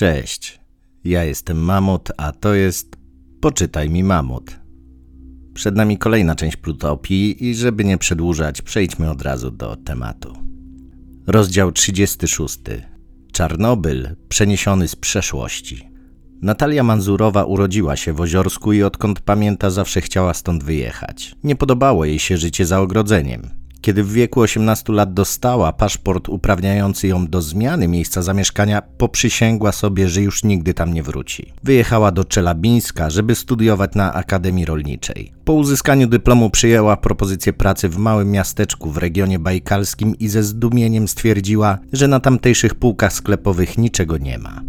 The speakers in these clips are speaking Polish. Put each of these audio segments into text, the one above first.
Cześć, ja jestem Mamut, a to jest Poczytaj mi Mamut. Przed nami kolejna część Plutopii i żeby nie przedłużać, przejdźmy od razu do tematu. Rozdział 36. Czarnobyl przeniesiony z przeszłości. Natalia Manzurowa urodziła się w Oziorsku i odkąd pamięta zawsze chciała stąd wyjechać. Nie podobało jej się życie za ogrodzeniem. Kiedy w wieku 18 lat dostała paszport uprawniający ją do zmiany miejsca zamieszkania, poprzysięgła sobie, że już nigdy tam nie wróci. Wyjechała do Czelabińska, żeby studiować na Akademii Rolniczej. Po uzyskaniu dyplomu przyjęła propozycję pracy w małym miasteczku w regionie bajkalskim i ze zdumieniem stwierdziła, że na tamtejszych półkach sklepowych niczego nie ma.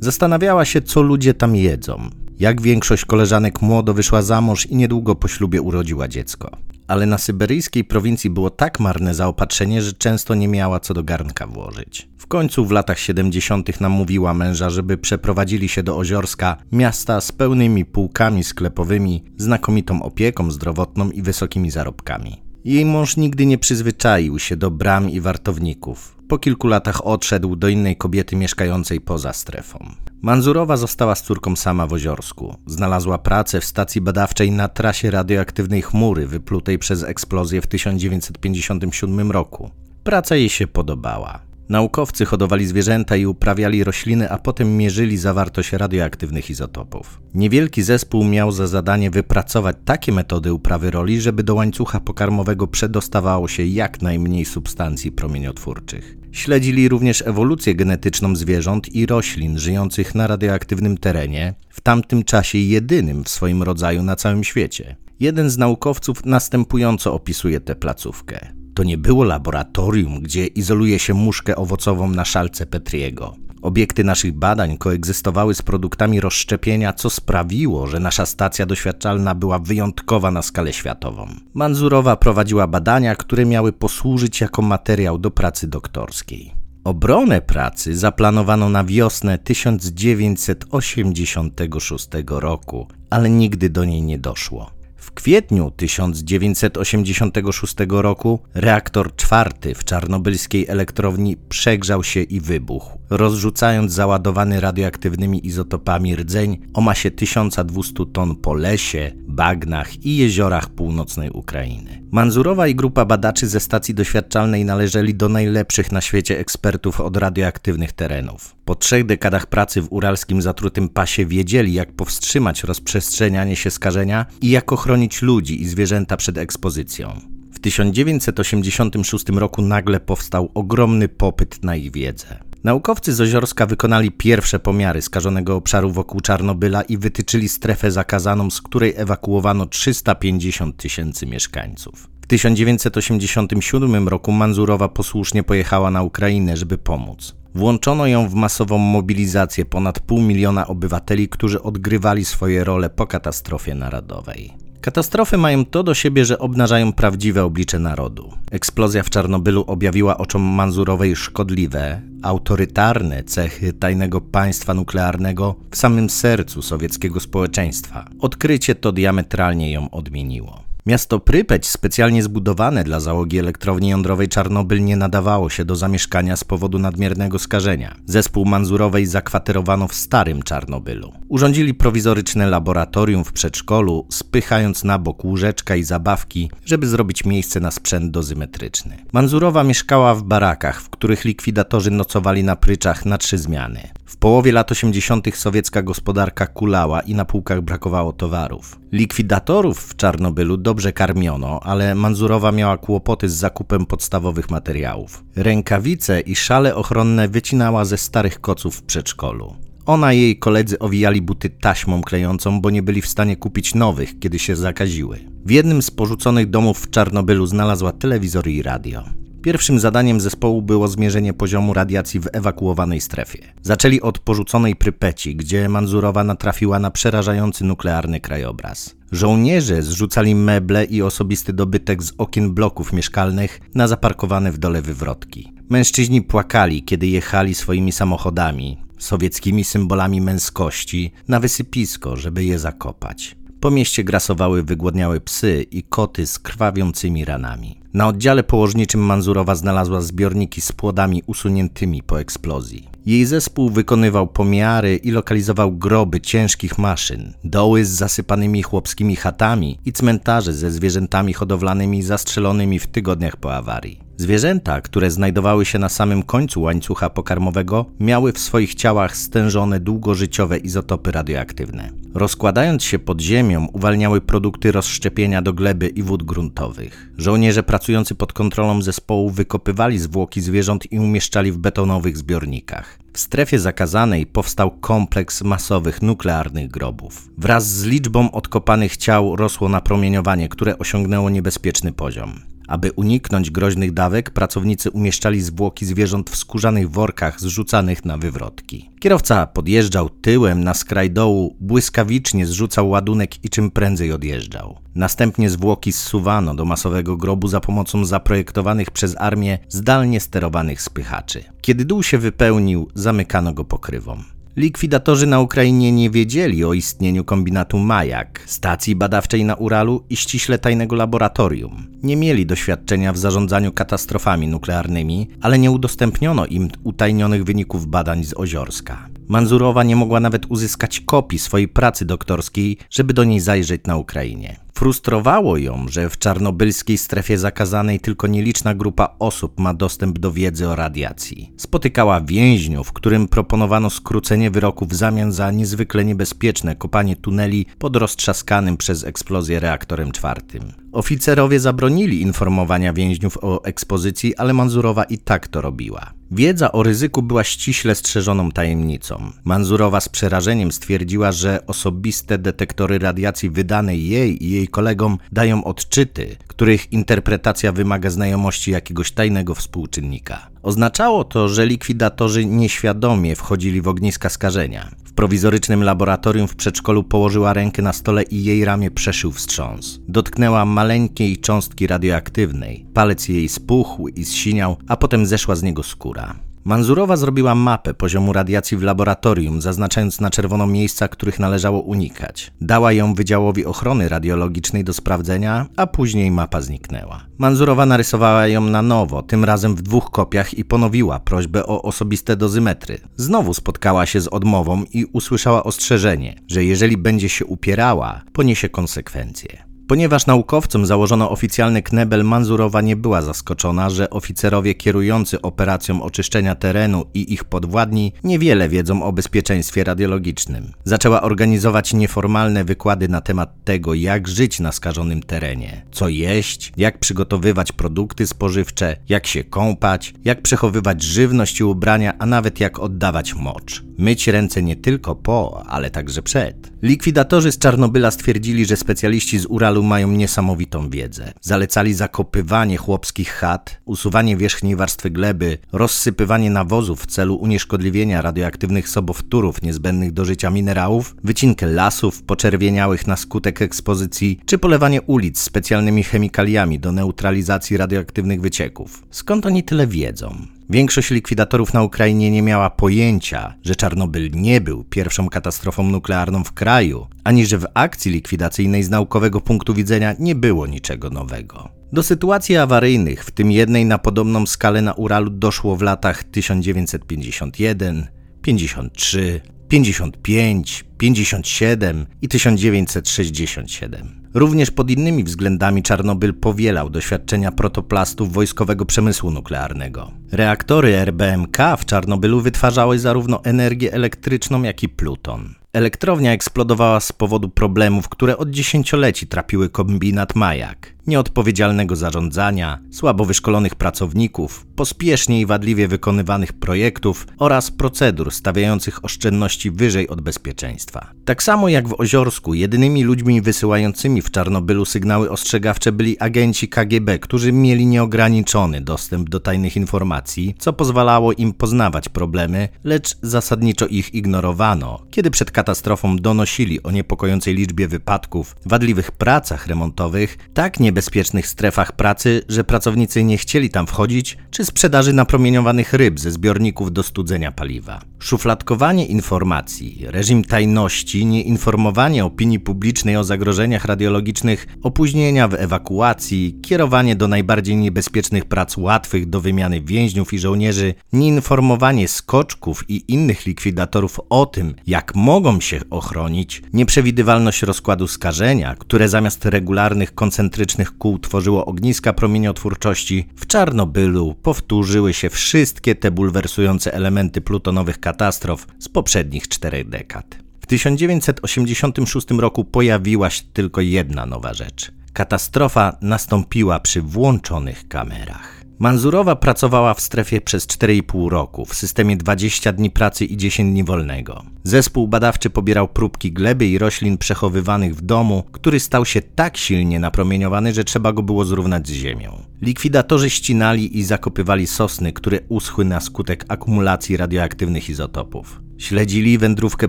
Zastanawiała się, co ludzie tam jedzą. Jak większość koleżanek młodo wyszła za mąż i niedługo po ślubie urodziła dziecko ale na syberyjskiej prowincji było tak marne zaopatrzenie, że często nie miała co do garnka włożyć. W końcu w latach 70. namówiła męża, żeby przeprowadzili się do Oziorska, miasta z pełnymi półkami sklepowymi, znakomitą opieką zdrowotną i wysokimi zarobkami. Jej mąż nigdy nie przyzwyczaił się do bram i wartowników. Po kilku latach odszedł do innej kobiety mieszkającej poza strefą. Manzurowa została z córką sama w Oziorsku. Znalazła pracę w stacji badawczej na trasie radioaktywnej chmury wyplutej przez eksplozję w 1957 roku. Praca jej się podobała. Naukowcy hodowali zwierzęta i uprawiali rośliny, a potem mierzyli zawartość radioaktywnych izotopów. Niewielki zespół miał za zadanie wypracować takie metody uprawy roli, żeby do łańcucha pokarmowego przedostawało się jak najmniej substancji promieniotwórczych. Śledzili również ewolucję genetyczną zwierząt i roślin żyjących na radioaktywnym terenie, w tamtym czasie jedynym w swoim rodzaju na całym świecie. Jeden z naukowców następująco opisuje tę placówkę. To nie było laboratorium, gdzie izoluje się muszkę owocową na szalce Petriego. Obiekty naszych badań koegzystowały z produktami rozszczepienia, co sprawiło, że nasza stacja doświadczalna była wyjątkowa na skalę światową. Manzurowa prowadziła badania, które miały posłużyć jako materiał do pracy doktorskiej. Obronę pracy zaplanowano na wiosnę 1986 roku, ale nigdy do niej nie doszło. W kwietniu 1986 roku reaktor czwarty w czarnobylskiej elektrowni przegrzał się i wybuchł, rozrzucając załadowany radioaktywnymi izotopami rdzeń o masie 1200 ton po lesie, bagnach i jeziorach północnej Ukrainy. Manzurowa i grupa badaczy ze stacji doświadczalnej należeli do najlepszych na świecie ekspertów od radioaktywnych terenów. Po trzech dekadach pracy w uralskim zatrutym pasie wiedzieli, jak powstrzymać rozprzestrzenianie się skażenia i jak ochronić ludzi i zwierzęta przed ekspozycją. W 1986 roku nagle powstał ogromny popyt na ich wiedzę. Naukowcy z Oziorska wykonali pierwsze pomiary skażonego obszaru wokół Czarnobyla i wytyczyli strefę zakazaną, z której ewakuowano 350 tysięcy mieszkańców. W 1987 roku Manzurowa posłusznie pojechała na Ukrainę, żeby pomóc. Włączono ją w masową mobilizację ponad pół miliona obywateli, którzy odgrywali swoje role po katastrofie narodowej. Katastrofy mają to do siebie, że obnażają prawdziwe oblicze narodu. Eksplozja w Czarnobylu objawiła oczom Manzurowej szkodliwe, autorytarne cechy tajnego państwa nuklearnego w samym sercu sowieckiego społeczeństwa. Odkrycie to diametralnie ją odmieniło. Miasto Prypeć, specjalnie zbudowane dla załogi elektrowni jądrowej Czarnobyl, nie nadawało się do zamieszkania z powodu nadmiernego skażenia. Zespół Manzurowej zakwaterowano w starym Czarnobylu. Urządzili prowizoryczne laboratorium w przedszkolu, spychając na bok łóżeczka i zabawki, żeby zrobić miejsce na sprzęt dozymetryczny. Manzurowa mieszkała w barakach, w których likwidatorzy nocowali na pryczach na trzy zmiany. W połowie lat 80. sowiecka gospodarka kulała i na półkach brakowało towarów. Likwidatorów w Czarnobylu dobrze karmiono, ale Manzurowa miała kłopoty z zakupem podstawowych materiałów. Rękawice i szale ochronne wycinała ze starych koców w przedszkolu. Ona i jej koledzy owijali buty taśmą klejącą, bo nie byli w stanie kupić nowych, kiedy się zakaziły. W jednym z porzuconych domów w Czarnobylu znalazła telewizor i radio. Pierwszym zadaniem zespołu było zmierzenie poziomu radiacji w ewakuowanej strefie. Zaczęli od porzuconej Prypeci, gdzie Manzurowa natrafiła na przerażający nuklearny krajobraz. Żołnierze zrzucali meble i osobisty dobytek z okien bloków mieszkalnych na zaparkowane w dole wywrotki. Mężczyźni płakali, kiedy jechali swoimi samochodami, sowieckimi symbolami męskości, na wysypisko, żeby je zakopać. Po mieście grasowały wygłodniałe psy i koty z krwawiącymi ranami. Na oddziale położniczym Manzurowa znalazła zbiorniki z płodami usuniętymi po eksplozji. Jej zespół wykonywał pomiary i lokalizował groby ciężkich maszyn, doły z zasypanymi chłopskimi chatami i cmentarze ze zwierzętami hodowlanymi zastrzelonymi w tygodniach po awarii. Zwierzęta, które znajdowały się na samym końcu łańcucha pokarmowego, miały w swoich ciałach stężone długożyciowe izotopy radioaktywne. Rozkładając się pod ziemią, uwalniały produkty rozszczepienia do gleby i wód gruntowych. Żołnierze pracujący pod kontrolą zespołu wykopywali zwłoki zwierząt i umieszczali w betonowych zbiornikach. W strefie zakazanej powstał kompleks masowych nuklearnych grobów. Wraz z liczbą odkopanych ciał rosło napromieniowanie, które osiągnęło niebezpieczny poziom. Aby uniknąć groźnych dawek, pracownicy umieszczali zwłoki zwierząt w skórzanych workach zrzucanych na wywrotki. Kierowca podjeżdżał tyłem na skraj dołu, błyskawicznie zrzucał ładunek i czym prędzej odjeżdżał. Następnie zwłoki zsuwano do masowego grobu za pomocą zaprojektowanych przez armię zdalnie sterowanych spychaczy. Kiedy dół się wypełnił, zamykano go pokrywą. Likwidatorzy na Ukrainie nie wiedzieli o istnieniu kombinatu Majak, stacji badawczej na Uralu i ściśle tajnego laboratorium. Nie mieli doświadczenia w zarządzaniu katastrofami nuklearnymi, ale nie udostępniono im utajnionych wyników badań z Oziorska. Manzurowa nie mogła nawet uzyskać kopii swojej pracy doktorskiej, żeby do niej zajrzeć na Ukrainie. Frustrowało ją, że w czarnobylskiej strefie zakazanej tylko nieliczna grupa osób ma dostęp do wiedzy o radiacji. Spotykała więźniów, którym proponowano skrócenie wyroku w zamian za niezwykle niebezpieczne kopanie tuneli pod roztrzaskanym przez eksplozję reaktorem czwartym. Oficerowie zabronili informowania więźniów o ekspozycji, ale Manzurowa i tak to robiła. Wiedza o ryzyku była ściśle strzeżoną tajemnicą. Manzurowa z przerażeniem stwierdziła, że osobiste detektory radiacji wydane jej i jej kolegom dają odczyty, których interpretacja wymaga znajomości jakiegoś tajnego współczynnika. Oznaczało to, że likwidatorzy nieświadomie wchodzili w ogniska skażenia. W prowizorycznym laboratorium w przedszkolu położyła rękę na stole i jej ramię przeszył wstrząs. Dotknęła maleńkiej cząstki radioaktywnej. Palec jej spuchł i zsiniał, a potem zeszła z niego skóra. Manzurowa zrobiła mapę poziomu radiacji w laboratorium, zaznaczając na czerwono miejsca, których należało unikać. Dała ją Wydziałowi Ochrony Radiologicznej do sprawdzenia, a później mapa zniknęła. Manzurowa narysowała ją na nowo, tym razem w dwóch kopiach i ponowiła prośbę o osobiste dozymetry. Znowu spotkała się z odmową i usłyszała ostrzeżenie, że jeżeli będzie się upierała, poniesie konsekwencje. Ponieważ naukowcom założono oficjalny knebel, Manzurowa nie była zaskoczona, że oficerowie kierujący operacją oczyszczenia terenu i ich podwładni niewiele wiedzą o bezpieczeństwie radiologicznym. Zaczęła organizować nieformalne wykłady na temat tego, jak żyć na skażonym terenie, co jeść, jak przygotowywać produkty spożywcze, jak się kąpać, jak przechowywać żywność i ubrania, a nawet jak oddawać mocz. Myć ręce nie tylko po, ale także przed. Likwidatorzy z Czarnobyla stwierdzili, że specjaliści z Uralu mają niesamowitą wiedzę. Zalecali zakopywanie chłopskich chat, usuwanie wierzchniej warstwy gleby, rozsypywanie nawozów w celu unieszkodliwienia radioaktywnych sobowtórów niezbędnych do życia minerałów, wycinkę lasów poczerwieniałych na skutek ekspozycji, czy polewanie ulic specjalnymi chemikaliami do neutralizacji radioaktywnych wycieków. Skąd oni tyle wiedzą? Większość likwidatorów na Ukrainie nie miała pojęcia, że Czarnobyl nie był pierwszą katastrofą nuklearną w kraju, ani że w akcji likwidacyjnej z naukowego punktu widzenia nie było niczego nowego. Do sytuacji awaryjnych, w tym jednej na podobną skalę na Uralu, doszło w latach 1951, 53, 55, 57 i 1967. Również pod innymi względami Czarnobyl powielał doświadczenia protoplastów wojskowego przemysłu nuklearnego. Reaktory RBMK w Czarnobylu wytwarzały zarówno energię elektryczną, jak i pluton. Elektrownia eksplodowała z powodu problemów, które od dziesięcioleci trapiły kombinat Majak nieodpowiedzialnego zarządzania, słabo wyszkolonych pracowników, pospiesznie i wadliwie wykonywanych projektów oraz procedur stawiających oszczędności wyżej od bezpieczeństwa. Tak samo jak w Oziorsku, jedynymi ludźmi wysyłającymi w Czarnobylu sygnały ostrzegawcze byli agenci KGB, którzy mieli nieograniczony dostęp do tajnych informacji, co pozwalało im poznawać problemy, lecz zasadniczo ich ignorowano, kiedy przed katastrofą donosili o niepokojącej liczbie wypadków, wadliwych pracach remontowych, tak niebezpiecznych, niebezpiecznych strefach pracy, że pracownicy nie chcieli tam wchodzić, czy sprzedaży napromieniowanych ryb ze zbiorników do studzenia paliwa. Szufladkowanie informacji, reżim tajności, nieinformowanie opinii publicznej o zagrożeniach radiologicznych, opóźnienia w ewakuacji, kierowanie do najbardziej niebezpiecznych prac łatwych do wymiany więźniów i żołnierzy, nieinformowanie skoczków i innych likwidatorów o tym, jak mogą się ochronić, nieprzewidywalność rozkładu skażenia, które zamiast regularnych koncentrycznych kół tworzyło ogniska promieniotwórczości, w Czarnobylu powtórzyły się wszystkie te bulwersujące elementy plutonowych katastrof z poprzednich czterech dekad. W 1986 roku pojawiła się tylko jedna nowa rzecz. Katastrofa nastąpiła przy włączonych kamerach. Manzurowa pracowała w strefie przez 4,5 roku, w systemie 20 dni pracy i 10 dni wolnego. Zespół badawczy pobierał próbki gleby i roślin przechowywanych w domu, który stał się tak silnie napromieniowany, że trzeba go było zrównać z ziemią. Likwidatorzy ścinali i zakopywali sosny, które uschły na skutek akumulacji radioaktywnych izotopów. Śledzili wędrówkę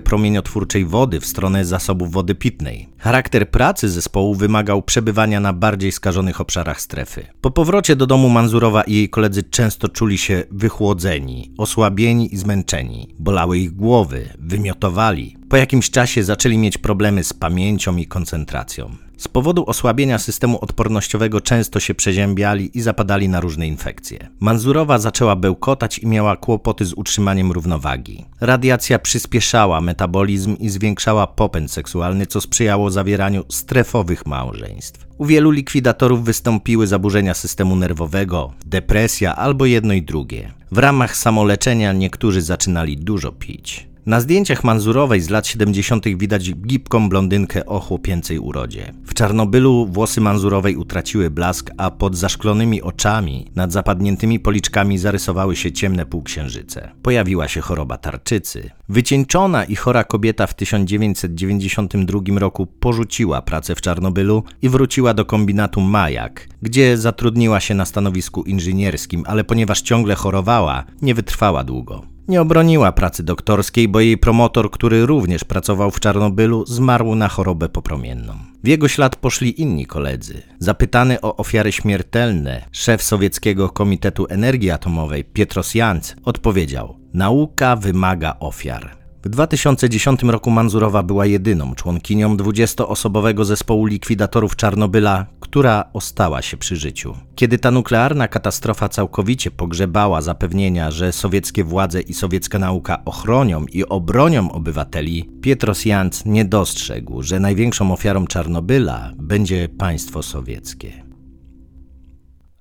promieniotwórczej wody w stronę zasobów wody pitnej. Charakter pracy zespołu wymagał przebywania na bardziej skażonych obszarach strefy. Po powrocie do domu Manzurowa i jej koledzy często czuli się wychłodzeni, osłabieni i zmęczeni. Bolały ich głowy, wymiotowali. Po jakimś czasie zaczęli mieć problemy z pamięcią i koncentracją. Z powodu osłabienia systemu odpornościowego często się przeziębiali i zapadali na różne infekcje. Manzurowa zaczęła bełkotać i miała kłopoty z utrzymaniem równowagi. Radiacja przyspieszała metabolizm i zwiększała popęd seksualny, co sprzyjało zawieraniu strefowych małżeństw. U wielu likwidatorów wystąpiły zaburzenia systemu nerwowego, depresja albo jedno i drugie. W ramach samoleczenia niektórzy zaczynali dużo pić. Na zdjęciach Manzurowej z lat 70. widać gibką blondynkę o chłopięcej urodzie. W Czarnobylu włosy Manzurowej utraciły blask, a pod zaszklonymi oczami, nad zapadniętymi policzkami zarysowały się ciemne półksiężyce. Pojawiła się choroba tarczycy. Wycieńczona i chora kobieta w 1992 roku porzuciła pracę w Czarnobylu i wróciła do kombinatu Majak, gdzie zatrudniła się na stanowisku inżynierskim, ale ponieważ ciągle chorowała, nie wytrwała długo. Nie obroniła pracy doktorskiej, bo jej promotor, który również pracował w Czarnobylu, zmarł na chorobę popromienną. W jego ślad poszli inni koledzy. Zapytany o ofiary śmiertelne, szef sowieckiego Komitetu Energii Atomowej Pietros Janc odpowiedział: Nauka wymaga ofiar. W 2010 roku Manzurowa była jedyną członkinią 20-osobowego zespołu likwidatorów Czarnobyla, która ostała się przy życiu. Kiedy ta nuklearna katastrofa całkowicie pogrzebała zapewnienia, że sowieckie władze i sowiecka nauka ochronią i obronią obywateli, Pietros Janc nie dostrzegł, że największą ofiarą Czarnobyla będzie państwo sowieckie.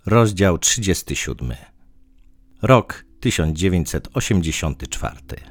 Rozdział 37 Rok 1984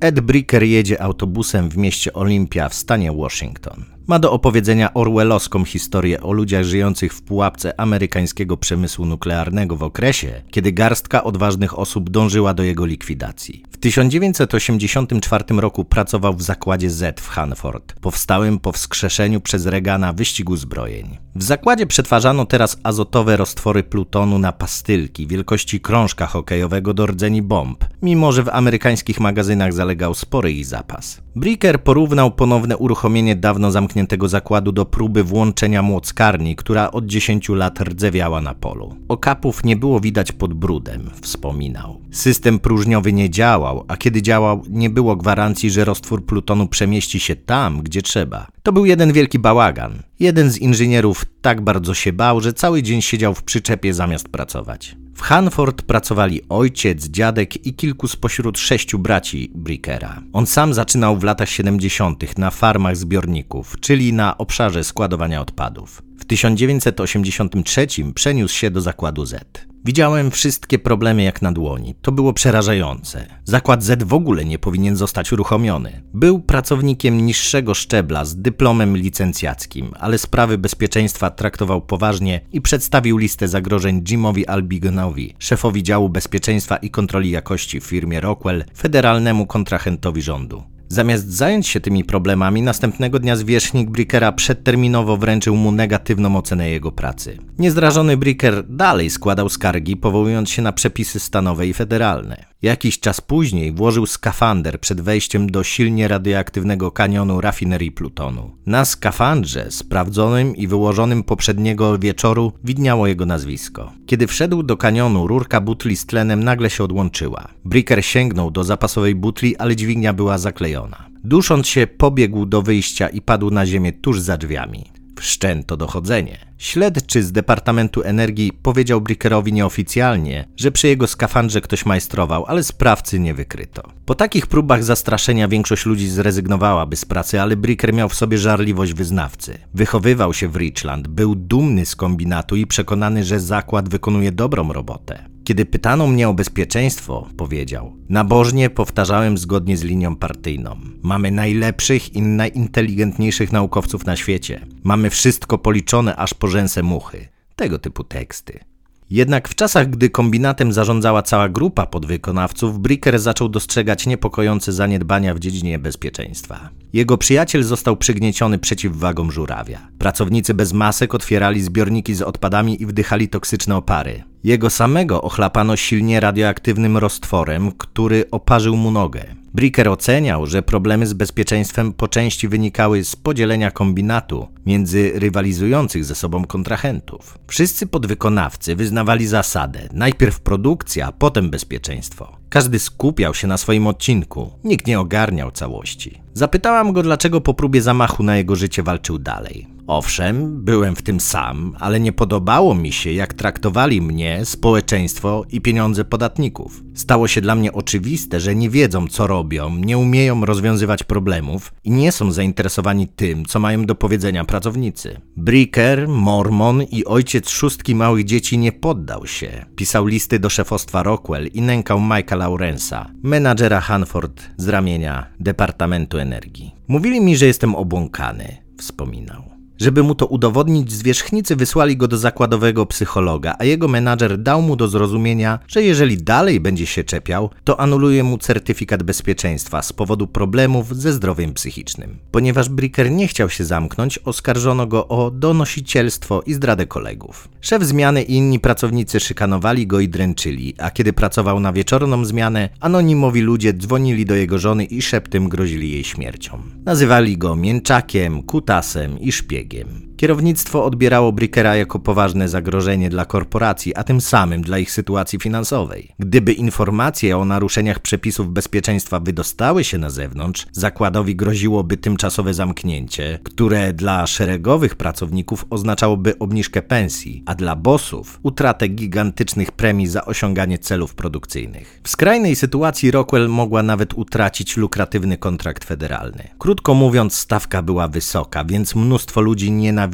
Ed Bricker jedzie autobusem w mieście Olympia w stanie Washington. Ma do opowiedzenia orwellowską historię o ludziach żyjących w pułapce amerykańskiego przemysłu nuklearnego w okresie, kiedy garstka odważnych osób dążyła do jego likwidacji. W 1984 roku pracował w zakładzie Z w Hanford, powstałym po wskrzeszeniu przez Reagana wyścigu zbrojeń. W zakładzie przetwarzano teraz azotowe roztwory plutonu na pastylki wielkości krążka hokejowego do rdzeni bomb, mimo że w amerykańskich magazynach zalegał spory ich zapas. Bricker porównał ponowne uruchomienie dawno zamkniętego zakładu do próby włączenia młockarni, która od 10 lat rdzewiała na polu. Okapów nie było widać pod brudem, wspominał. System próżniowy nie działał, a kiedy działał, nie było gwarancji, że roztwór plutonu przemieści się tam, gdzie trzeba. To był jeden wielki bałagan. Jeden z inżynierów tak bardzo się bał, że cały dzień siedział w przyczepie zamiast pracować. W Hanford pracowali ojciec, dziadek i kilku spośród sześciu braci Brickera. On sam zaczynał w latach 70. na farmach zbiorników, czyli na obszarze składowania odpadów. W 1983 przeniósł się do zakładu Z. Widziałem wszystkie problemy jak na dłoni. To było przerażające. Zakład Z w ogóle nie powinien zostać uruchomiony. Był pracownikiem niższego szczebla z dyplomem licencjackim, ale sprawy bezpieczeństwa traktował poważnie i przedstawił listę zagrożeń Jimowi Albigonowi, szefowi działu bezpieczeństwa i kontroli jakości w firmie Rockwell, federalnemu kontrahentowi rządu. Zamiast zająć się tymi problemami, następnego dnia zwierzchnik Brickera przedterminowo wręczył mu negatywną ocenę jego pracy. Niezdrażony Bricker dalej składał skargi, powołując się na przepisy stanowe i federalne. Jakiś czas później włożył skafander przed wejściem do silnie radioaktywnego kanionu rafinerii plutonu. Na skafandrze, sprawdzonym i wyłożonym poprzedniego wieczoru, widniało jego nazwisko. Kiedy wszedł do kanionu, rurka butli z tlenem nagle się odłączyła. Bricker sięgnął do zapasowej butli, ale dźwignia była zaklejona. Dusząc się, pobiegł do wyjścia i padł na ziemię tuż za drzwiami. Wszczęto dochodzenie. Śledczy z Departamentu Energii powiedział Brickerowi nieoficjalnie, że przy jego skafandrze ktoś majstrował, ale sprawcy nie wykryto. Po takich próbach zastraszenia większość ludzi zrezygnowałaby z pracy, ale Bricker miał w sobie żarliwość wyznawcy. Wychowywał się w Richland, był dumny z kombinatu i przekonany, że zakład wykonuje dobrą robotę. Kiedy pytano mnie o bezpieczeństwo, powiedział: Nabożnie powtarzałem zgodnie z linią partyjną. Mamy najlepszych i najinteligentniejszych naukowców na świecie. Mamy wszystko policzone aż po rzęsę muchy. Tego typu teksty. Jednak w czasach, gdy kombinatem zarządzała cała grupa podwykonawców, Bricker zaczął dostrzegać niepokojące zaniedbania w dziedzinie bezpieczeństwa. Jego przyjaciel został przygnieciony przeciwwagą żurawia. Pracownicy bez masek otwierali zbiorniki z odpadami i wdychali toksyczne opary. Jego samego ochlapano silnie radioaktywnym roztworem, który oparzył mu nogę. Bricker oceniał, że problemy z bezpieczeństwem po części wynikały z podzielenia kombinatu między rywalizujących ze sobą kontrahentów. Wszyscy podwykonawcy wyznawali zasadę: najpierw produkcja, potem bezpieczeństwo. Każdy skupiał się na swoim odcinku, nikt nie ogarniał całości. Zapytałam go, dlaczego po próbie zamachu na jego życie walczył dalej. Owszem, byłem w tym sam, ale nie podobało mi się, jak traktowali mnie, społeczeństwo i pieniądze podatników. Stało się dla mnie oczywiste, że nie wiedzą, co robią, nie umieją rozwiązywać problemów i nie są zainteresowani tym, co mają do powiedzenia pracownicy. Bricker, Mormon i ojciec szóstki małych dzieci nie poddał się. Pisał listy do szefostwa Rockwell i nękał Laurensa, menadżera Hanford z ramienia Departamentu Energii. Mówili mi, że jestem obłąkany, wspominał. Żeby mu to udowodnić, zwierzchnicy wysłali go do zakładowego psychologa, a jego menadżer dał mu do zrozumienia, że jeżeli dalej będzie się czepiał, to anuluje mu certyfikat bezpieczeństwa z powodu problemów ze zdrowiem psychicznym. Ponieważ Bricker nie chciał się zamknąć, oskarżono go o donosicielstwo i zdradę kolegów. Szef zmiany i inni pracownicy szykanowali go i dręczyli, a kiedy pracował na wieczorną zmianę, anonimowi ludzie dzwonili do jego żony i szeptem grozili jej śmiercią. Nazywali go mięczakiem, kutasem i szpiegiem. Game. Kierownictwo odbierało Brickera jako poważne zagrożenie dla korporacji, a tym samym dla ich sytuacji finansowej. Gdyby informacje o naruszeniach przepisów bezpieczeństwa wydostały się na zewnątrz, zakładowi groziłoby tymczasowe zamknięcie, które dla szeregowych pracowników oznaczałoby obniżkę pensji, a dla bossów utratę gigantycznych premii za osiąganie celów produkcyjnych. W skrajnej sytuacji Rockwell mogła nawet utracić lukratywny kontrakt federalny. Krótko mówiąc, stawka była wysoka, więc mnóstwo ludzi nienawidziło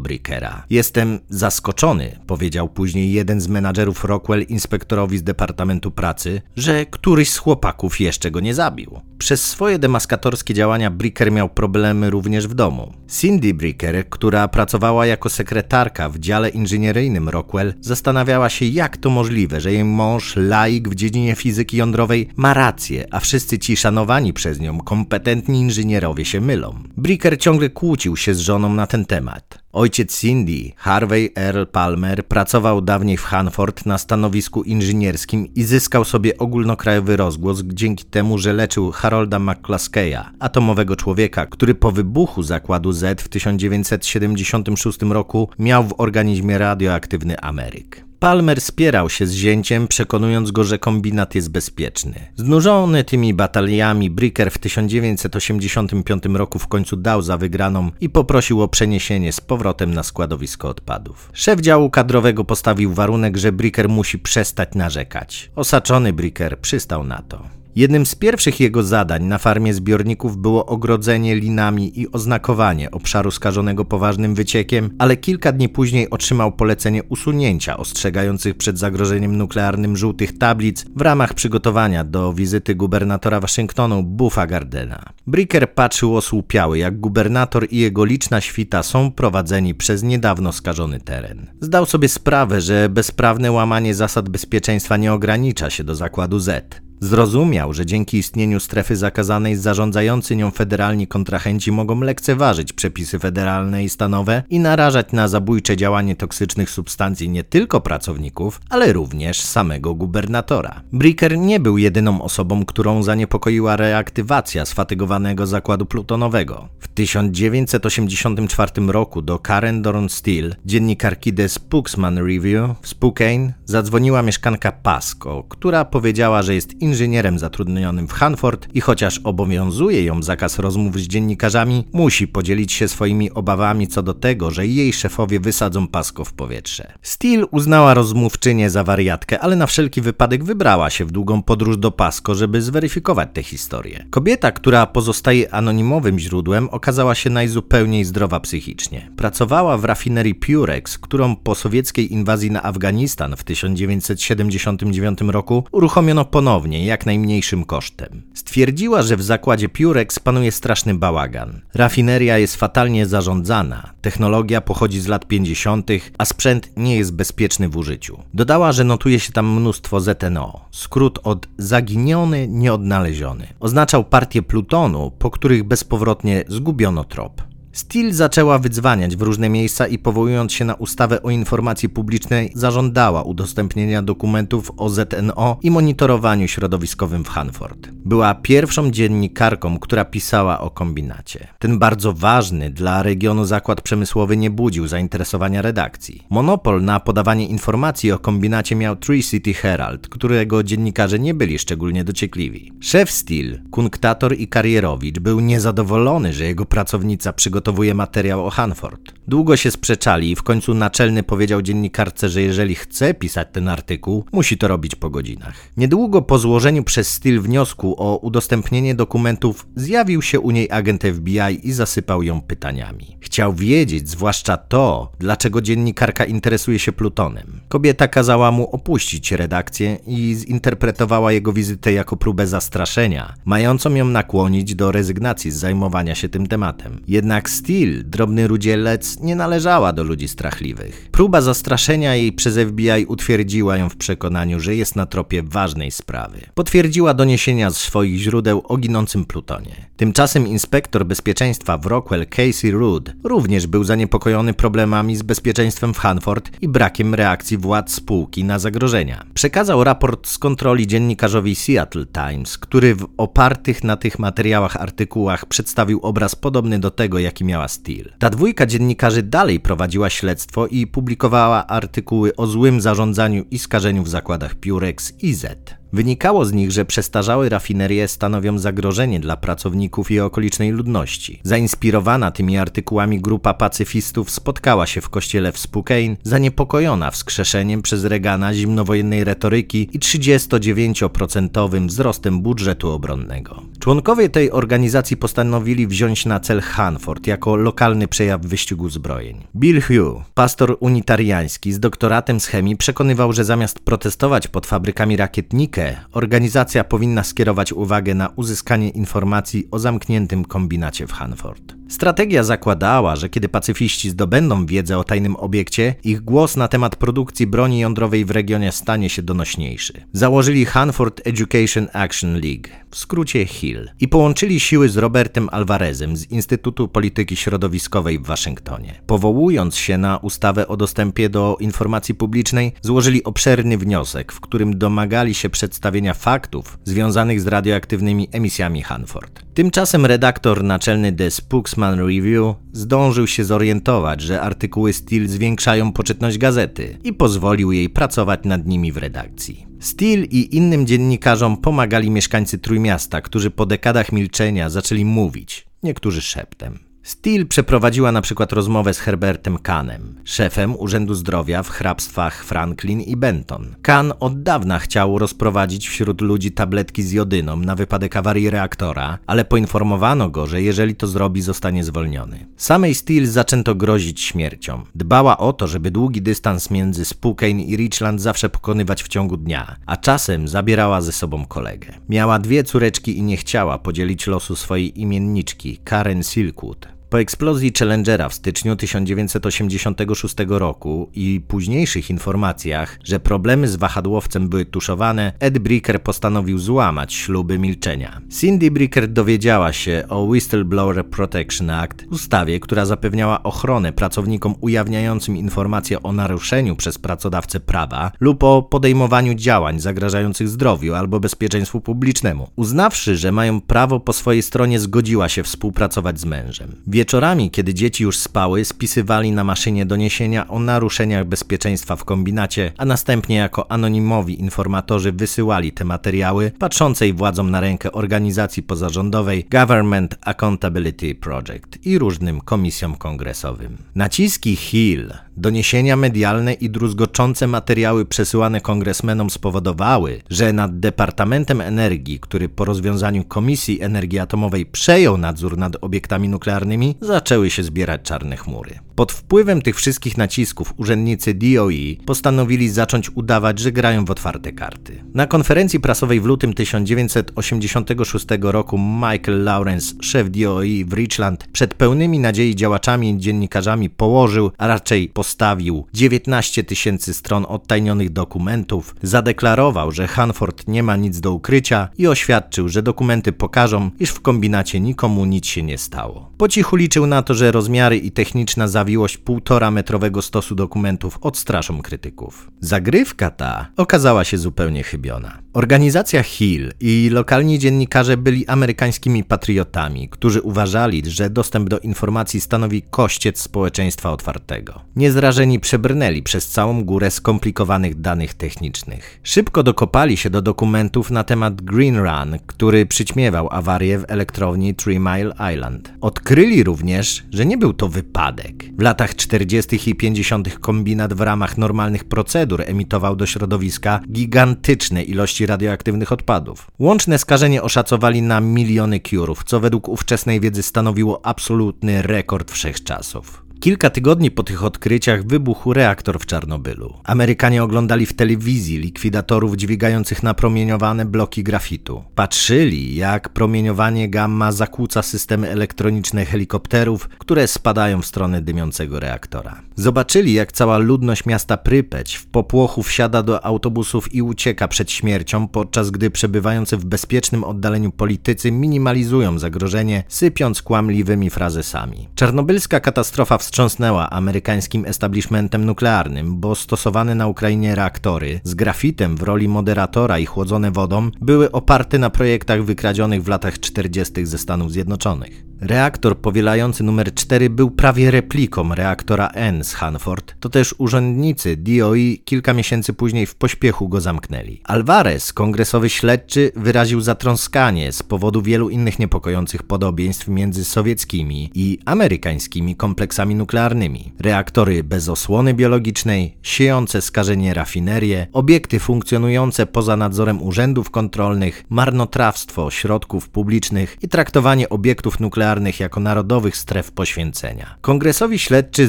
Brickera. Jestem zaskoczony, powiedział później jeden z menadżerów Rockwell inspektorowi z Departamentu Pracy, że któryś z chłopaków jeszcze go nie zabił. Przez swoje demaskatorskie działania Bricker miał problemy również w domu. Cindy Bricker, która pracowała jako sekretarka w dziale inżynieryjnym Rockwell, zastanawiała się, jak to możliwe, że jej mąż, laik w dziedzinie fizyki jądrowej, ma rację, a wszyscy ci szanowani przez nią, kompetentni inżynierowie się mylą. Bricker ciągle kłócił się z żoną na ten temat. Ojciec Cindy, Harvey Earl Palmer, pracował dawniej w Hanford na stanowisku inżynierskim i zyskał sobie ogólnokrajowy rozgłos dzięki temu, że leczył Harolda McCluskeya, atomowego człowieka, który po wybuchu zakładu Z w 1976 roku miał w organizmie radioaktywny Ameryk. Palmer spierał się z zięciem, przekonując go, że kombinat jest bezpieczny. Znużony tymi bataliami, Bricker w 1985 roku w końcu dał za wygraną i poprosił o przeniesienie z powrotem na składowisko odpadów. Szef działu kadrowego postawił warunek, że Bricker musi przestać narzekać. Osaczony Bricker przystał na to. Jednym z pierwszych jego zadań na farmie zbiorników było ogrodzenie linami i oznakowanie obszaru skażonego poważnym wyciekiem, ale kilka dni później otrzymał polecenie usunięcia ostrzegających przed zagrożeniem nuklearnym żółtych tablic w ramach przygotowania do wizyty gubernatora Waszyngtonu Buffa Gardena. Bricker patrzył osłupiały, jak gubernator i jego liczna świta są prowadzeni przez niedawno skażony teren. Zdał sobie sprawę, że bezprawne łamanie zasad bezpieczeństwa nie ogranicza się do zakładu Z. Zrozumiał, że dzięki istnieniu strefy zakazanej zarządzający nią federalni kontrahenci mogą lekceważyć przepisy federalne i stanowe i narażać na zabójcze działanie toksycznych substancji nie tylko pracowników, ale również samego gubernatora. Bricker nie był jedyną osobą, którą zaniepokoiła reaktywacja sfatygowanego zakładu plutonowego. W 1984 roku do Karen Dorn Steele, dziennikarki The Spokesman Review w Spokane, zadzwoniła mieszkanka Pasco, która powiedziała, że jest inżynierem zatrudnionym w Hanford i chociaż obowiązuje ją zakaz rozmów z dziennikarzami, musi podzielić się swoimi obawami co do tego, że jej szefowie wysadzą Pasco w powietrze. Steele uznała rozmówczynię za wariatkę, ale na wszelki wypadek wybrała się w długą podróż do Pasco, żeby zweryfikować tę historię. Kobieta, która pozostaje anonimowym źródłem, okazała się najzupełniej zdrowa psychicznie. Pracowała w rafinerii Purex, którą po sowieckiej inwazji na Afganistan w 1979 roku uruchomiono ponownie, jak najmniejszym kosztem. Stwierdziła, że w zakładzie Purex panuje straszny bałagan. Rafineria jest fatalnie zarządzana, technologia pochodzi z lat 50., a sprzęt nie jest bezpieczny w użyciu. Dodała, że notuje się tam mnóstwo ZNO, skrót od zaginiony, nieodnaleziony. Oznaczał partię plutonu, po których bezpowrotnie zgubiono trop. Steel zaczęła wydzwaniać w różne miejsca i powołując się na ustawę o informacji publicznej, zażądała udostępnienia dokumentów o ZNO i monitorowaniu środowiskowym w Hanford. Była pierwszą dziennikarką, która pisała o kombinacie. Ten bardzo ważny dla regionu zakład przemysłowy nie budził zainteresowania redakcji. Monopol na podawanie informacji o kombinacie miał Tree City Herald, którego dziennikarze nie byli szczególnie dociekliwi. Szef Steel, kunktator i karierowicz, był niezadowolony, że jego pracownica przygotowała przygotowuje materiał o Hanford. Długo się sprzeczali i w końcu naczelny powiedział dziennikarce, że jeżeli chce pisać ten artykuł, musi to robić po godzinach. Niedługo po złożeniu przez Steele wniosku o udostępnienie dokumentów zjawił się u niej agent FBI i zasypał ją pytaniami. Chciał wiedzieć, zwłaszcza to, dlaczego dziennikarka interesuje się Plutonem. Kobieta kazała mu opuścić redakcję i zinterpretowała jego wizytę jako próbę zastraszenia, mającą ją nakłonić do rezygnacji z zajmowania się tym tematem. Jednak Steele, drobny rudzielec, nie należała do ludzi strachliwych. Próba zastraszenia jej przez FBI utwierdziła ją w przekonaniu, że jest na tropie ważnej sprawy. Potwierdziła doniesienia z swoich źródeł o ginącym plutonie. Tymczasem inspektor bezpieczeństwa w Rockwell Casey Rood również był zaniepokojony problemami z bezpieczeństwem w Hanford i brakiem reakcji władz spółki na zagrożenia. Przekazał raport z kontroli dziennikarzowi Seattle Times, który w opartych na tych materiałach artykułach przedstawił obraz podobny do tego, jaki miała Steel. Ta dwójka dziennikarzy dalej prowadziła śledztwo i publikowała artykuły o złym zarządzaniu i skażeniu w zakładach Purex i Z. Wynikało z nich, że przestarzałe rafinerie stanowią zagrożenie dla pracowników i okolicznej ludności. Zainspirowana tymi artykułami grupa pacyfistów spotkała się w kościele w Spokane, zaniepokojona wskrzeszeniem przez Reagana zimnowojennej retoryki i 39% wzrostem budżetu obronnego. Członkowie tej organizacji postanowili wziąć na cel Hanford jako lokalny przejaw wyścigu zbrojeń. Bill Hugh, pastor unitariański z doktoratem z chemii, przekonywał, że zamiast protestować pod fabrykami rakietnika, organizacja powinna skierować uwagę na uzyskanie informacji o zamkniętym kombinacie w Hanford. Strategia zakładała, że kiedy pacyfiści zdobędą wiedzę o tajnym obiekcie, ich głos na temat produkcji broni jądrowej w regionie stanie się donośniejszy. Założyli Hanford Education Action League, w skrócie HIL, i połączyli siły z Robertem Alvarezem z Instytutu Polityki Środowiskowej w Waszyngtonie. Powołując się na ustawę o dostępie do informacji publicznej, złożyli obszerny wniosek, w którym domagali się przedstawienia faktów związanych z radioaktywnymi emisjami Hanford. Tymczasem redaktor naczelny The Spokesman Review zdążył się zorientować, że artykuły Steel zwiększają poczytność gazety i pozwolił jej pracować nad nimi w redakcji. Steel i innym dziennikarzom pomagali mieszkańcy Trójmiasta, którzy po dekadach milczenia zaczęli mówić, niektórzy szeptem. Steele przeprowadziła na przykład rozmowę z Herbertem Kahnem, szefem Urzędu Zdrowia w hrabstwach Franklin i Benton. Kahn od dawna chciał rozprowadzić wśród ludzi tabletki z jodyną na wypadek awarii reaktora, ale poinformowano go, że jeżeli to zrobi, zostanie zwolniony. Samej Steele zaczęto grozić śmiercią. Dbała o to, żeby długi dystans między Spokane i Richland zawsze pokonywać w ciągu dnia, a czasem zabierała ze sobą kolegę. Miała dwie córeczki i nie chciała podzielić losu swojej imienniczki, Karen Silkwood. Po eksplozji Challengera w styczniu 1986 roku i późniejszych informacjach, że problemy z wahadłowcem były tuszowane, Ed Bricker postanowił złamać śluby milczenia. Cindy Bricker dowiedziała się o Whistleblower Protection Act, ustawie, która zapewniała ochronę pracownikom ujawniającym informacje o naruszeniu przez pracodawcę prawa lub o podejmowaniu działań zagrażających zdrowiu albo bezpieczeństwu publicznemu. Uznawszy, że mają prawo po swojej stronie, zgodziła się współpracować z mężem. Wieczorami, kiedy dzieci już spały, spisywali na maszynie doniesienia o naruszeniach bezpieczeństwa w kombinacie, a następnie jako anonimowi informatorzy wysyłali te materiały patrzącej władzom na rękę organizacji pozarządowej Government Accountability Project i różnym komisjom kongresowym. Naciski Hill, doniesienia medialne i druzgoczące materiały przesyłane kongresmenom spowodowały, że nad Departamentem Energii, który po rozwiązaniu Komisji Energii Atomowej przejął nadzór nad obiektami nuklearnymi, zaczęły się zbierać czarne chmury. Pod wpływem tych wszystkich nacisków urzędnicy DOE postanowili zacząć udawać, że grają w otwarte karty. Na konferencji prasowej w lutym 1986 roku Michael Lawrence, szef DOE w Richland, przed pełnymi nadziei działaczami i dziennikarzami położył, a raczej postawił 19 tysięcy stron odtajnionych dokumentów, zadeklarował, że Hanford nie ma nic do ukrycia i oświadczył, że dokumenty pokażą, iż w kombinacie nikomu nic się nie stało. Po cichu liczył na to, że rozmiary i techniczna zawiłość półtora metrowego stosu dokumentów odstraszą krytyków. Zagrywka ta okazała się zupełnie chybiona. Organizacja Hill i lokalni dziennikarze byli amerykańskimi patriotami, którzy uważali, że dostęp do informacji stanowi kościec społeczeństwa otwartego. Niezrażeni przebrnęli przez całą górę skomplikowanych danych technicznych. Szybko dokopali się do dokumentów na temat Green Run, który przyćmiewał awarię w elektrowni Three Mile Island. Odkryli również, że nie był to wypadek. W latach 40. i 50. kombinat w ramach normalnych procedur emitował do środowiska gigantyczne ilości radioaktywnych odpadów. Łączne skażenie oszacowali na miliony kiurów, co według ówczesnej wiedzy stanowiło absolutny rekord wszechczasów. Kilka tygodni po tych odkryciach wybuchł reaktor w Czarnobylu. Amerykanie oglądali w telewizji likwidatorów dźwigających napromieniowane bloki grafitu. Patrzyli, jak promieniowanie gamma zakłóca systemy elektroniczne helikopterów, które spadają w stronę dymiącego reaktora. Zobaczyli, jak cała ludność miasta Prypeć w popłochu wsiada do autobusów i ucieka przed śmiercią, podczas gdy przebywający w bezpiecznym oddaleniu politycy minimalizują zagrożenie, sypiąc kłamliwymi frazesami. Czarnobylska katastrofa w wstrząsnęła amerykańskim establishmentem nuklearnym, bo stosowane na Ukrainie reaktory z grafitem w roli moderatora i chłodzone wodą były oparte na projektach wykradzionych w latach 40. ze Stanów Zjednoczonych. Reaktor powielający numer 4 był prawie repliką reaktora N z Hanford, to też urzędnicy DOI kilka miesięcy później w pośpiechu go zamknęli. Alvarez, kongresowy śledczy, wyraził zatrąskanie z powodu wielu innych niepokojących podobieństw między sowieckimi i amerykańskimi kompleksami nuklearnymi. Reaktory bez osłony biologicznej, siejące skażenie rafinerie, obiekty funkcjonujące poza nadzorem urzędów kontrolnych, marnotrawstwo środków publicznych i traktowanie obiektów nuklearnych jako narodowych stref poświęcenia. Kongresowi śledczy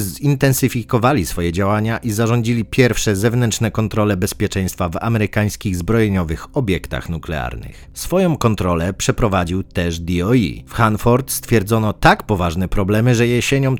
zintensyfikowali swoje działania i zarządzili pierwsze zewnętrzne kontrole bezpieczeństwa w amerykańskich zbrojeniowych obiektach nuklearnych. Swoją kontrolę przeprowadził też DOE. W Hanford stwierdzono tak poważne problemy, że jesienią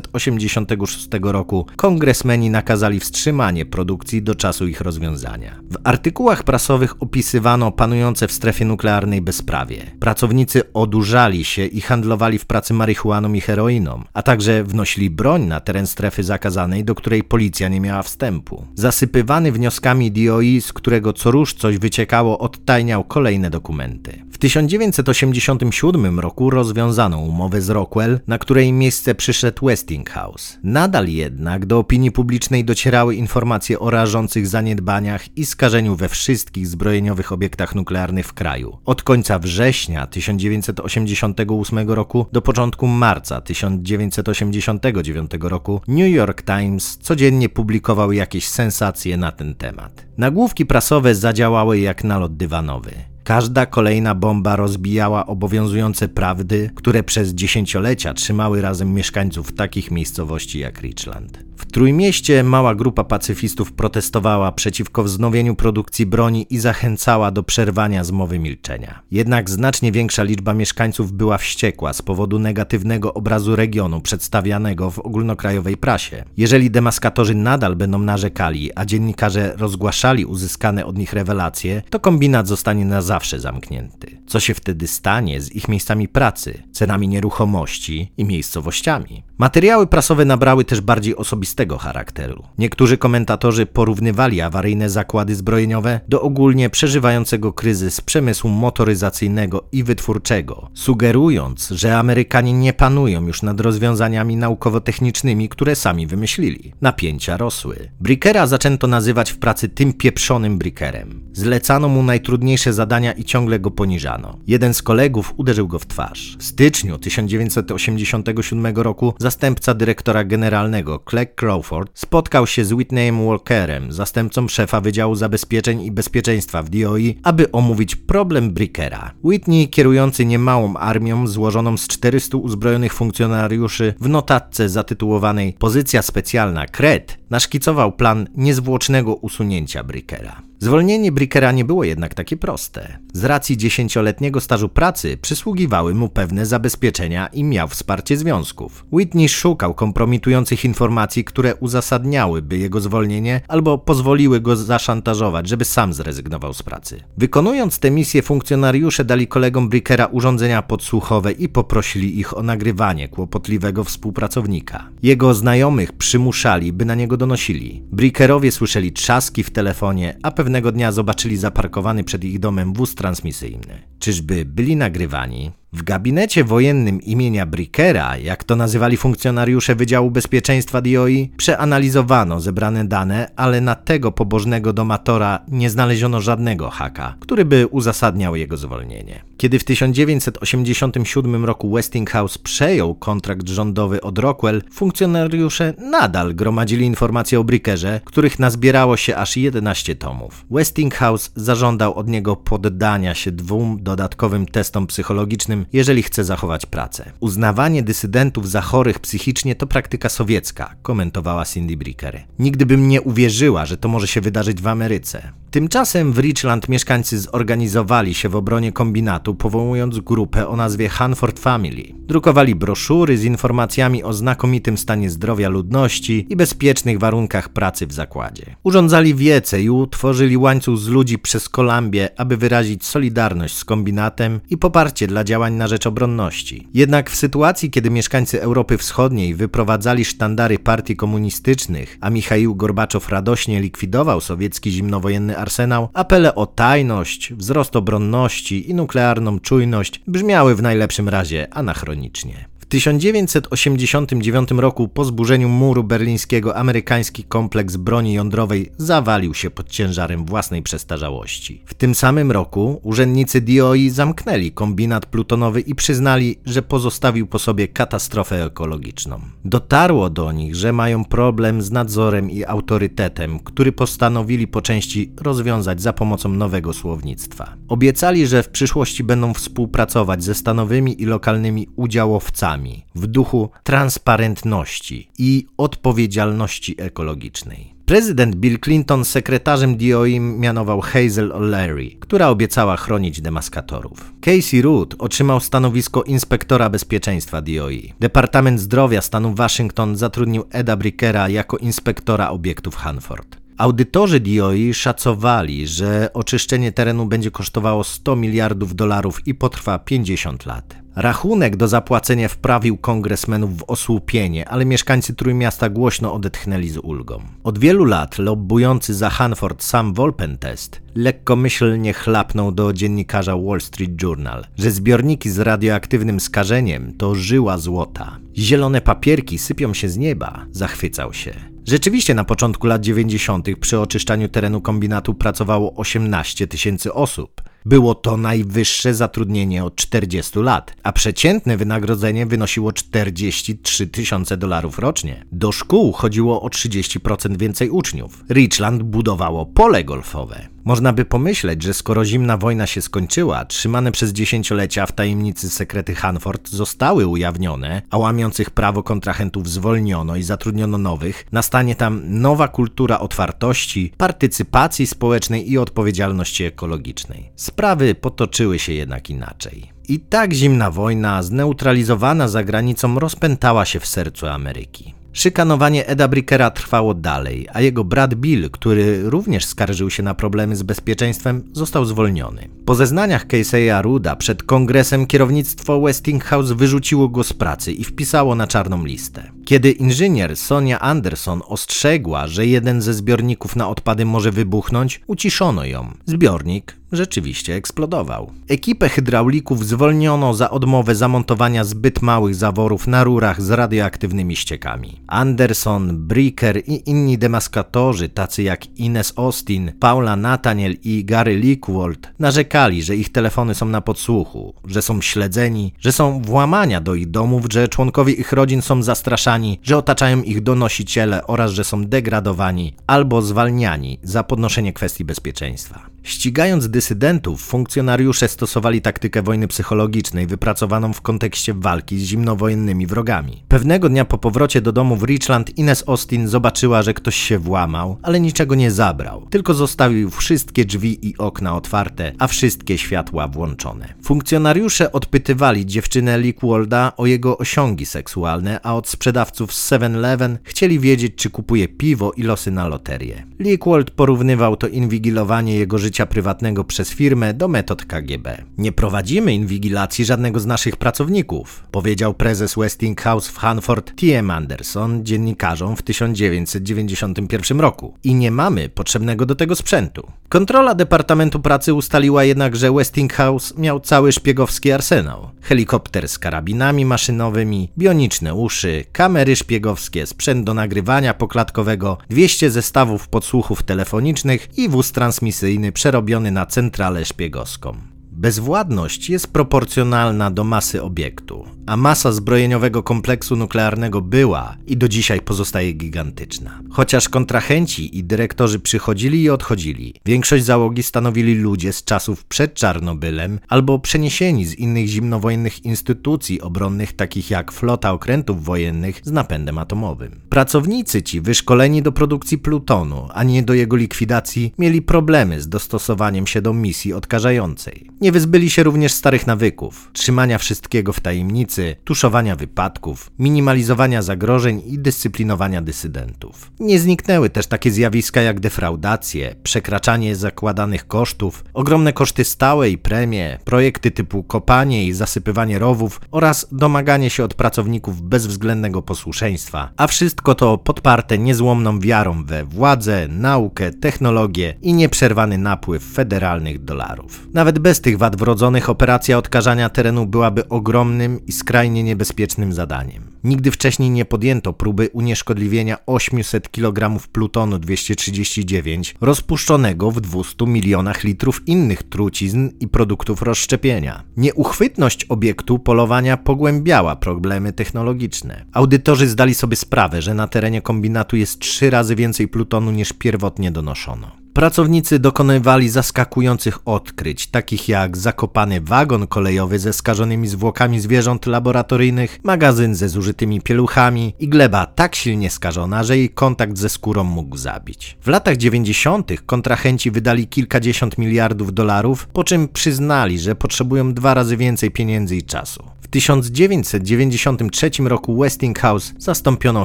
1986 roku kongresmeni nakazali wstrzymanie produkcji do czasu ich rozwiązania. W artykułach prasowych opisywano panujące w strefie nuklearnej bezprawie. Pracownicy odurzali się i handlowali w pracy marihuaną i heroiną, a także wnosili broń na teren strefy zakazanej, do której policja nie miała wstępu. Zasypywany wnioskami DOI, z którego co rusz coś wyciekało, odtajniał kolejne dokumenty. W 1987 roku rozwiązano umowę z Rockwell, na której miejsce przyszedł Westinghouse. Nadal jednak do opinii publicznej docierały informacje o rażących zaniedbaniach i skażeniu we wszystkich zbrojeniowych obiektach nuklearnych w kraju. Od końca września 1988 roku do początku marca 1989 roku New York Times codziennie publikował jakieś sensacje na ten temat. Nagłówki prasowe zadziałały jak nalot dywanowy. Każda kolejna bomba rozbijała obowiązujące prawdy, które przez dziesięciolecia trzymały razem mieszkańców takich miejscowości jak Richland. W Trójmieście mała grupa pacyfistów protestowała przeciwko wznowieniu produkcji broni i zachęcała do przerwania zmowy milczenia. Jednak znacznie większa liczba mieszkańców była wściekła z powodu negatywnego obrazu regionu przedstawianego w ogólnokrajowej prasie. Jeżeli demaskatorzy nadal będą narzekali, a dziennikarze rozgłaszali uzyskane od nich rewelacje, to kombinat zostanie na zawsze zamknięty. Co się wtedy stanie z ich miejscami pracy, cenami nieruchomości i miejscowościami? Materiały prasowe nabrały też bardziej osobistego charakteru. Niektórzy komentatorzy porównywali awaryjne zakłady zbrojeniowe do ogólnie przeżywającego kryzys przemysłu motoryzacyjnego i wytwórczego, sugerując, że Amerykanie nie panują już nad rozwiązaniami naukowo-technicznymi, które sami wymyślili. Napięcia rosły. Brickera zaczęto nazywać w pracy tym pieprzonym Brickerem. Zlecano mu najtrudniejsze zadania i ciągle go poniżano. Jeden z kolegów uderzył go w twarz. W styczniu 1987 roku zastępca dyrektora generalnego Clegg Crawford spotkał się z Whitneyem Walkerem, zastępcą szefa Wydziału Zabezpieczeń i Bezpieczeństwa w DOI, aby omówić problem Brickera. Whitney, kierujący niemałą armią złożoną z 400 uzbrojonych funkcjonariuszy, w notatce zatytułowanej Pozycja specjalna Kret naszkicował plan niezwłocznego usunięcia Brickera. Zwolnienie Brickera nie było jednak takie proste. Z racji dziesięcioletniego stażu pracy przysługiwały mu pewne zabezpieczenia i miał wsparcie związków. Whitney szukał kompromitujących informacji, które uzasadniałyby jego zwolnienie albo pozwoliły go zaszantażować, żeby sam zrezygnował z pracy. Wykonując tę misję, funkcjonariusze dali kolegom Brickera urządzenia podsłuchowe i poprosili ich o nagrywanie kłopotliwego współpracownika. Jego znajomych przymuszali, by na niego donosili. Brickerowie słyszeli trzaski w telefonie, a pewnego dnia zobaczyli zaparkowany przed ich domem wóz transmisyjny. Czyżby byli nagrywani? W gabinecie wojennym imienia Brickera, jak to nazywali funkcjonariusze Wydziału Bezpieczeństwa DOI, przeanalizowano zebrane dane, ale na tego pobożnego domatora nie znaleziono żadnego haka, który by uzasadniał jego zwolnienie. Kiedy w 1987 roku Westinghouse przejął kontrakt rządowy od Rockwell, funkcjonariusze nadal gromadzili informacje o Brickerze, których nazbierało się aż 11 tomów. Westinghouse zażądał od niego poddania się dwóm dodatkowym testom psychologicznym, jeżeli chce zachować pracę. Uznawanie dysydentów za chorych psychicznie to praktyka sowiecka, komentowała Cindy Bricker. Nigdy bym nie uwierzyła, że to może się wydarzyć w Ameryce. Tymczasem w Richland mieszkańcy zorganizowali się w obronie kombinatu, powołując grupę o nazwie Hanford Family. Drukowali broszury z informacjami o znakomitym stanie zdrowia ludności i bezpiecznych warunkach pracy w zakładzie. Urządzali wiece i utworzyli łańcuch z ludzi przez Kolumbię, aby wyrazić solidarność z kombinatem i poparcie dla działań na rzecz obronności. Jednak w sytuacji, kiedy mieszkańcy Europy Wschodniej wyprowadzali sztandary partii komunistycznych, a Michaił Gorbaczow radośnie likwidował sowiecki zimnowojenny arsenał, apele o tajność, wzrost obronności i nuklearną czujność brzmiały w najlepszym razie anachronicznie. W 1989 roku po zburzeniu muru berlińskiego amerykański kompleks broni jądrowej zawalił się pod ciężarem własnej przestarzałości. W tym samym roku urzędnicy DOI zamknęli kombinat plutonowy i przyznali, że pozostawił po sobie katastrofę ekologiczną. Dotarło do nich, że mają problem z nadzorem i autorytetem, który postanowili po części rozwiązać za pomocą nowego słownictwa. Obiecali, że w przyszłości będą współpracować ze stanowymi i lokalnymi udziałowcami w duchu transparentności i odpowiedzialności ekologicznej. Prezydent Bill Clinton sekretarzem DOI mianował Hazel O'Leary, która obiecała chronić demaskatorów. Casey Root otrzymał stanowisko inspektora bezpieczeństwa DOI. Departament Zdrowia stanu Waszyngton zatrudnił Eda Brickera jako inspektora obiektów Hanford. Audytorzy DOI szacowali, że oczyszczenie terenu będzie kosztowało 100 miliardów dolarów i potrwa 50 lat. Rachunek do zapłacenia wprawił kongresmenów w osłupienie, ale mieszkańcy Trójmiasta głośno odetchnęli z ulgą. Od wielu lat lobbujący za Hanford Sam Wolpentest lekkomyślnie chlapnął do dziennikarza Wall Street Journal, że zbiorniki z radioaktywnym skażeniem to żyła złota. Zielone papierki sypią się z nieba, zachwycał się. Rzeczywiście na początku lat 90. przy oczyszczaniu terenu kombinatu pracowało 18 tysięcy osób. Było to najwyższe zatrudnienie od 40 lat, a przeciętne wynagrodzenie wynosiło 43 tysiące dolarów rocznie. Do szkół chodziło o 30% więcej uczniów. Richland budowało pole golfowe. Można by pomyśleć, że skoro zimna wojna się skończyła, trzymane przez dziesięciolecia w tajemnicy sekrety Hanford zostały ujawnione, a łamiących prawo kontrahentów zwolniono i zatrudniono nowych, nastanie tam nowa kultura otwartości, partycypacji społecznej i odpowiedzialności ekologicznej. Sprawy potoczyły się jednak inaczej. I tak zimna wojna, zneutralizowana za granicą, rozpętała się w sercu Ameryki. Szykanowanie Eda Brickera trwało dalej, a jego brat Bill, który również skarżył się na problemy z bezpieczeństwem, został zwolniony. Po zeznaniach Casey'a Ruda przed kongresem kierownictwo Westinghouse wyrzuciło go z pracy i wpisało na czarną listę. Kiedy inżynier Sonia Anderson ostrzegła, że jeden ze zbiorników na odpady może wybuchnąć, uciszono ją. Zbiornik rzeczywiście eksplodował. Ekipę hydraulików zwolniono za odmowę zamontowania zbyt małych zaworów na rurach z radioaktywnymi ściekami. Anderson, Bricker i inni demaskatorzy, tacy jak Ines Austin, Paula Nathaniel i Gary Lickwold, narzekali, że ich telefony są na podsłuchu, że są śledzeni, że są włamania do ich domów, że członkowie ich rodzin są zastraszani, że otaczają ich donosiciele oraz że są degradowani albo zwalniani za podnoszenie kwestii bezpieczeństwa. Ścigając dysydentów, funkcjonariusze stosowali taktykę wojny psychologicznej wypracowaną w kontekście walki z zimnowojennymi wrogami. Pewnego dnia po powrocie do domu w Richland Ines Austin zobaczyła, że ktoś się włamał, ale niczego nie zabrał, tylko zostawił wszystkie drzwi i okna otwarte, a wszystkie światła włączone. Funkcjonariusze odpytywali dziewczynę Lickwolda o jego osiągi seksualne, a od sprzedawców z 7-Eleven chcieli wiedzieć, czy kupuje piwo i losy na loterię. Lickwold porównywał to inwigilowanie jego życia prywatnego przez firmę do metod KGB. Nie prowadzimy inwigilacji żadnego z naszych pracowników, powiedział prezes Westinghouse w Hanford T.M. Anderson dziennikarzom w 1991 roku. I nie mamy potrzebnego do tego sprzętu. Kontrola Departamentu Pracy ustaliła jednak, że Westinghouse miał cały szpiegowski arsenał. Helikopter z karabinami maszynowymi, bioniczne uszy, kamery szpiegowskie, sprzęt do nagrywania poklatkowego, 200 zestawów podsłuchów telefonicznych i wóz transmisyjny przerobiony na centralę szpiegowską. Bezwładność jest proporcjonalna do masy obiektu, a masa zbrojeniowego kompleksu nuklearnego była i do dzisiaj pozostaje gigantyczna. Chociaż kontrahenci i dyrektorzy przychodzili i odchodzili, większość załogi stanowili ludzie z czasów przed Czarnobylem albo przeniesieni z innych zimnowojennych instytucji obronnych, takich jak flota okrętów wojennych z napędem atomowym. Pracownicy ci, wyszkoleni do produkcji plutonu, a nie do jego likwidacji, mieli problemy z dostosowaniem się do misji odkażającej. Nie wyzbyli się również starych nawyków, trzymania wszystkiego w tajemnicy, tuszowania wypadków, minimalizowania zagrożeń i dyscyplinowania dysydentów. Nie zniknęły też takie zjawiska jak defraudacje, przekraczanie zakładanych kosztów, ogromne koszty stałe i premie, projekty typu kopanie i zasypywanie rowów oraz domaganie się od pracowników bezwzględnego posłuszeństwa, a wszystko to podparte niezłomną wiarą we władzę, naukę, technologię i nieprzerwany napływ federalnych dolarów. Nawet bez tych wad wrodzonych operacja odkażania terenu byłaby ogromnym i skrajnie niebezpiecznym zadaniem. Nigdy wcześniej nie podjęto próby unieszkodliwienia 800 kg plutonu 239 rozpuszczonego w 200 milionach litrów innych trucizn i produktów rozszczepienia. Nieuchwytność obiektu polowania pogłębiała problemy technologiczne. Audytorzy zdali sobie sprawę, że na terenie kombinatu jest trzy razy więcej plutonu niż pierwotnie donoszono. Pracownicy dokonywali zaskakujących odkryć, takich jak zakopany wagon kolejowy ze skażonymi zwłokami zwierząt laboratoryjnych, magazyn ze zużytymi pieluchami i gleba tak silnie skażona, że jej kontakt ze skórą mógł zabić. W latach 90. kontrahenci wydali kilkadziesiąt miliardów dolarów, po czym przyznali, że potrzebują dwa razy więcej pieniędzy i czasu. W 1993 roku Westinghouse zastąpiono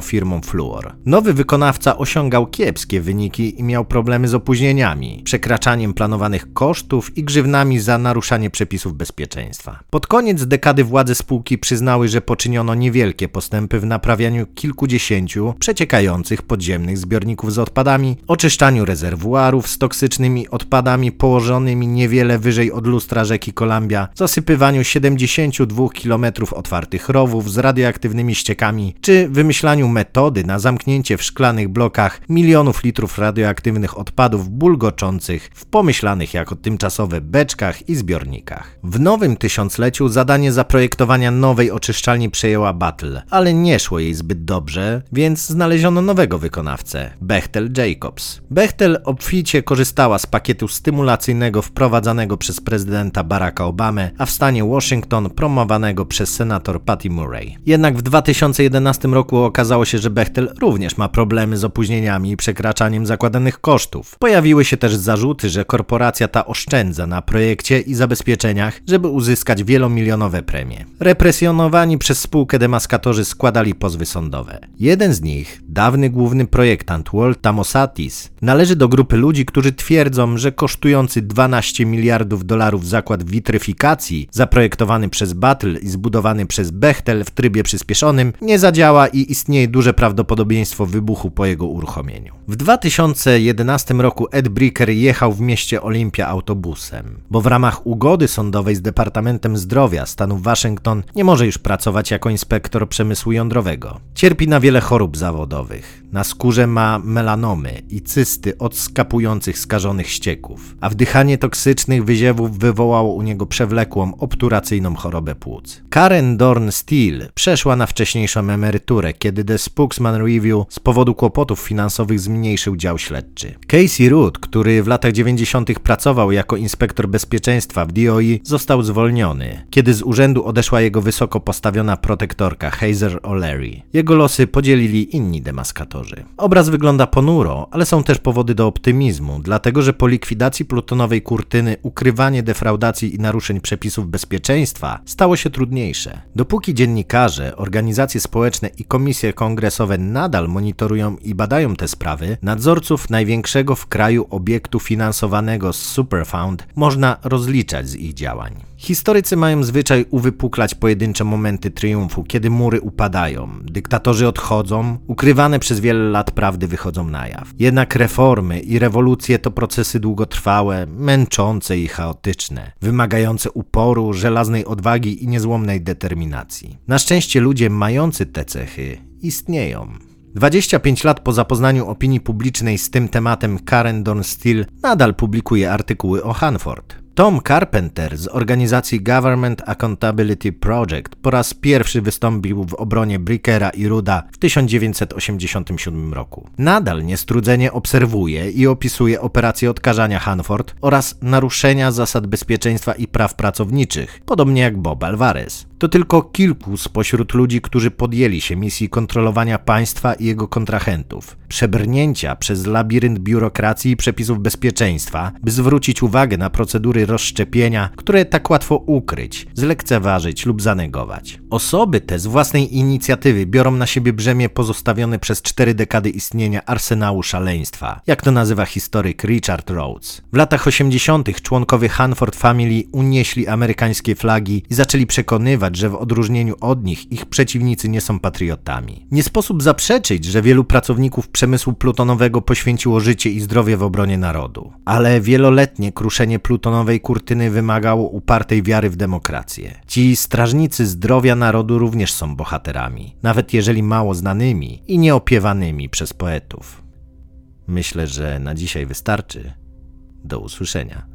firmą Fluor. Nowy wykonawca osiągał kiepskie wyniki i miał problemy z opóźnieniami, przekraczaniem planowanych kosztów i grzywnami za naruszanie przepisów bezpieczeństwa. Pod koniec dekady władze spółki przyznały, że poczyniono niewielkie postępy w naprawianiu kilkudziesięciu przeciekających podziemnych zbiorników z odpadami, oczyszczaniu rezerwuarów z toksycznymi odpadami położonymi niewiele wyżej od lustra rzeki Columbia, zasypywaniu 72 km kilometrów otwartych rowów z radioaktywnymi ściekami, czy wymyślaniu metody na zamknięcie w szklanych blokach milionów litrów radioaktywnych odpadów bulgoczących w pomyślanych jako tymczasowe beczkach i zbiornikach. W nowym tysiącleciu zadanie zaprojektowania nowej oczyszczalni przejęła Battle, ale nie szło jej zbyt dobrze, więc znaleziono nowego wykonawcę Bechtel Jacobs. Bechtel obficie korzystała z pakietu stymulacyjnego wprowadzanego przez prezydenta Baracka Obamę, a w stanie Washington promowanego przez senator Patty Murray. Jednak w 2011 roku okazało się, że Bechtel również ma problemy z opóźnieniami i przekraczaniem zakładanych kosztów. Pojawiły się też zarzuty, że korporacja ta oszczędza na projekcie i zabezpieczeniach, żeby uzyskać wielomilionowe premie. Represjonowani przez spółkę demaskatorzy składali pozwy sądowe. Jeden z nich, dawny główny projektant Walt Tamosatis, należy do grupy ludzi, którzy twierdzą, że kosztujący 12 miliardów dolarów zakład witryfikacji, zaprojektowany przez Battle i zbudowany przez Bechtel w trybie przyspieszonym, nie zadziała i istnieje duże prawdopodobieństwo wybuchu po jego uruchomieniu. W 2011 roku Ed Bricker jechał w mieście Olimpia autobusem, bo w ramach ugody sądowej z Departamentem Zdrowia stanu Waszyngton nie może już pracować jako inspektor przemysłu jądrowego. Cierpi na wiele chorób zawodowych. Na skórze ma melanomy i cysty od skapujących skażonych ścieków, a wdychanie toksycznych wyziewów wywołało u niego przewlekłą obturacyjną chorobę płuc. Karen Dorn Steele przeszła na wcześniejszą emeryturę, kiedy The Spokesman Review z powodu kłopotów finansowych zmniejszył dział śledczy. Casey Root, który w latach 90. pracował jako inspektor bezpieczeństwa w DOI, został zwolniony, kiedy z urzędu odeszła jego wysoko postawiona protektorka Hazer O'Leary. Jego losy podzielili inni demaskatorzy. Obraz wygląda ponuro, ale są też powody do optymizmu, dlatego że po likwidacji plutonowej kurtyny ukrywanie defraudacji i naruszeń przepisów bezpieczeństwa stało się trudniejsze. Dopóki dziennikarze, organizacje społeczne i komisje kongresowe nadal monitorują i badają te sprawy, nadzorców największego w kraju obiektu finansowanego z Superfund można rozliczać z ich działań. Historycy mają zwyczaj uwypuklać pojedyncze momenty triumfu, kiedy mury upadają, dyktatorzy odchodzą, ukrywane przez wiele lat prawdy wychodzą na jaw. Jednak reformy i rewolucje to procesy długotrwałe, męczące i chaotyczne, wymagające uporu, żelaznej odwagi i niezłomnej determinacji. Na szczęście ludzie mający te cechy istnieją. 25 lat po zapoznaniu opinii publicznej z tym tematem Karen Dornsteel nadal publikuje artykuły o Hanford. Tom Carpenter z organizacji Government Accountability Project po raz pierwszy wystąpił w obronie Brickera i Ruda w 1987 roku. Nadal niestrudzenie obserwuje i opisuje operacje odkażania Hanford oraz naruszenia zasad bezpieczeństwa i praw pracowniczych, podobnie jak Bob Alvarez. To tylko kilku spośród ludzi, którzy podjęli się misji kontrolowania państwa i jego kontrahentów, przebrnięcia przez labirynt biurokracji i przepisów bezpieczeństwa, by zwrócić uwagę na procedury rozszczepienia, które tak łatwo ukryć, zlekceważyć lub zanegować. Osoby te z własnej inicjatywy biorą na siebie brzemię pozostawione przez cztery dekady istnienia arsenału szaleństwa, jak to nazywa historyk Richard Rhodes. W latach 80. członkowie Hanford Family unieśli amerykańskie flagi i zaczęli przekonywać, że w odróżnieniu od nich ich przeciwnicy nie są patriotami. Nie sposób zaprzeczyć, że wielu pracowników przemysłu plutonowego poświęciło życie i zdrowie w obronie narodu. Ale wieloletnie kruszenie plutonowej kurtyny wymagało upartej wiary w demokrację. Ci strażnicy zdrowia narodu również są bohaterami, nawet jeżeli mało znanymi i nieopiewanymi przez poetów. Myślę, że na dzisiaj wystarczy. Do usłyszenia.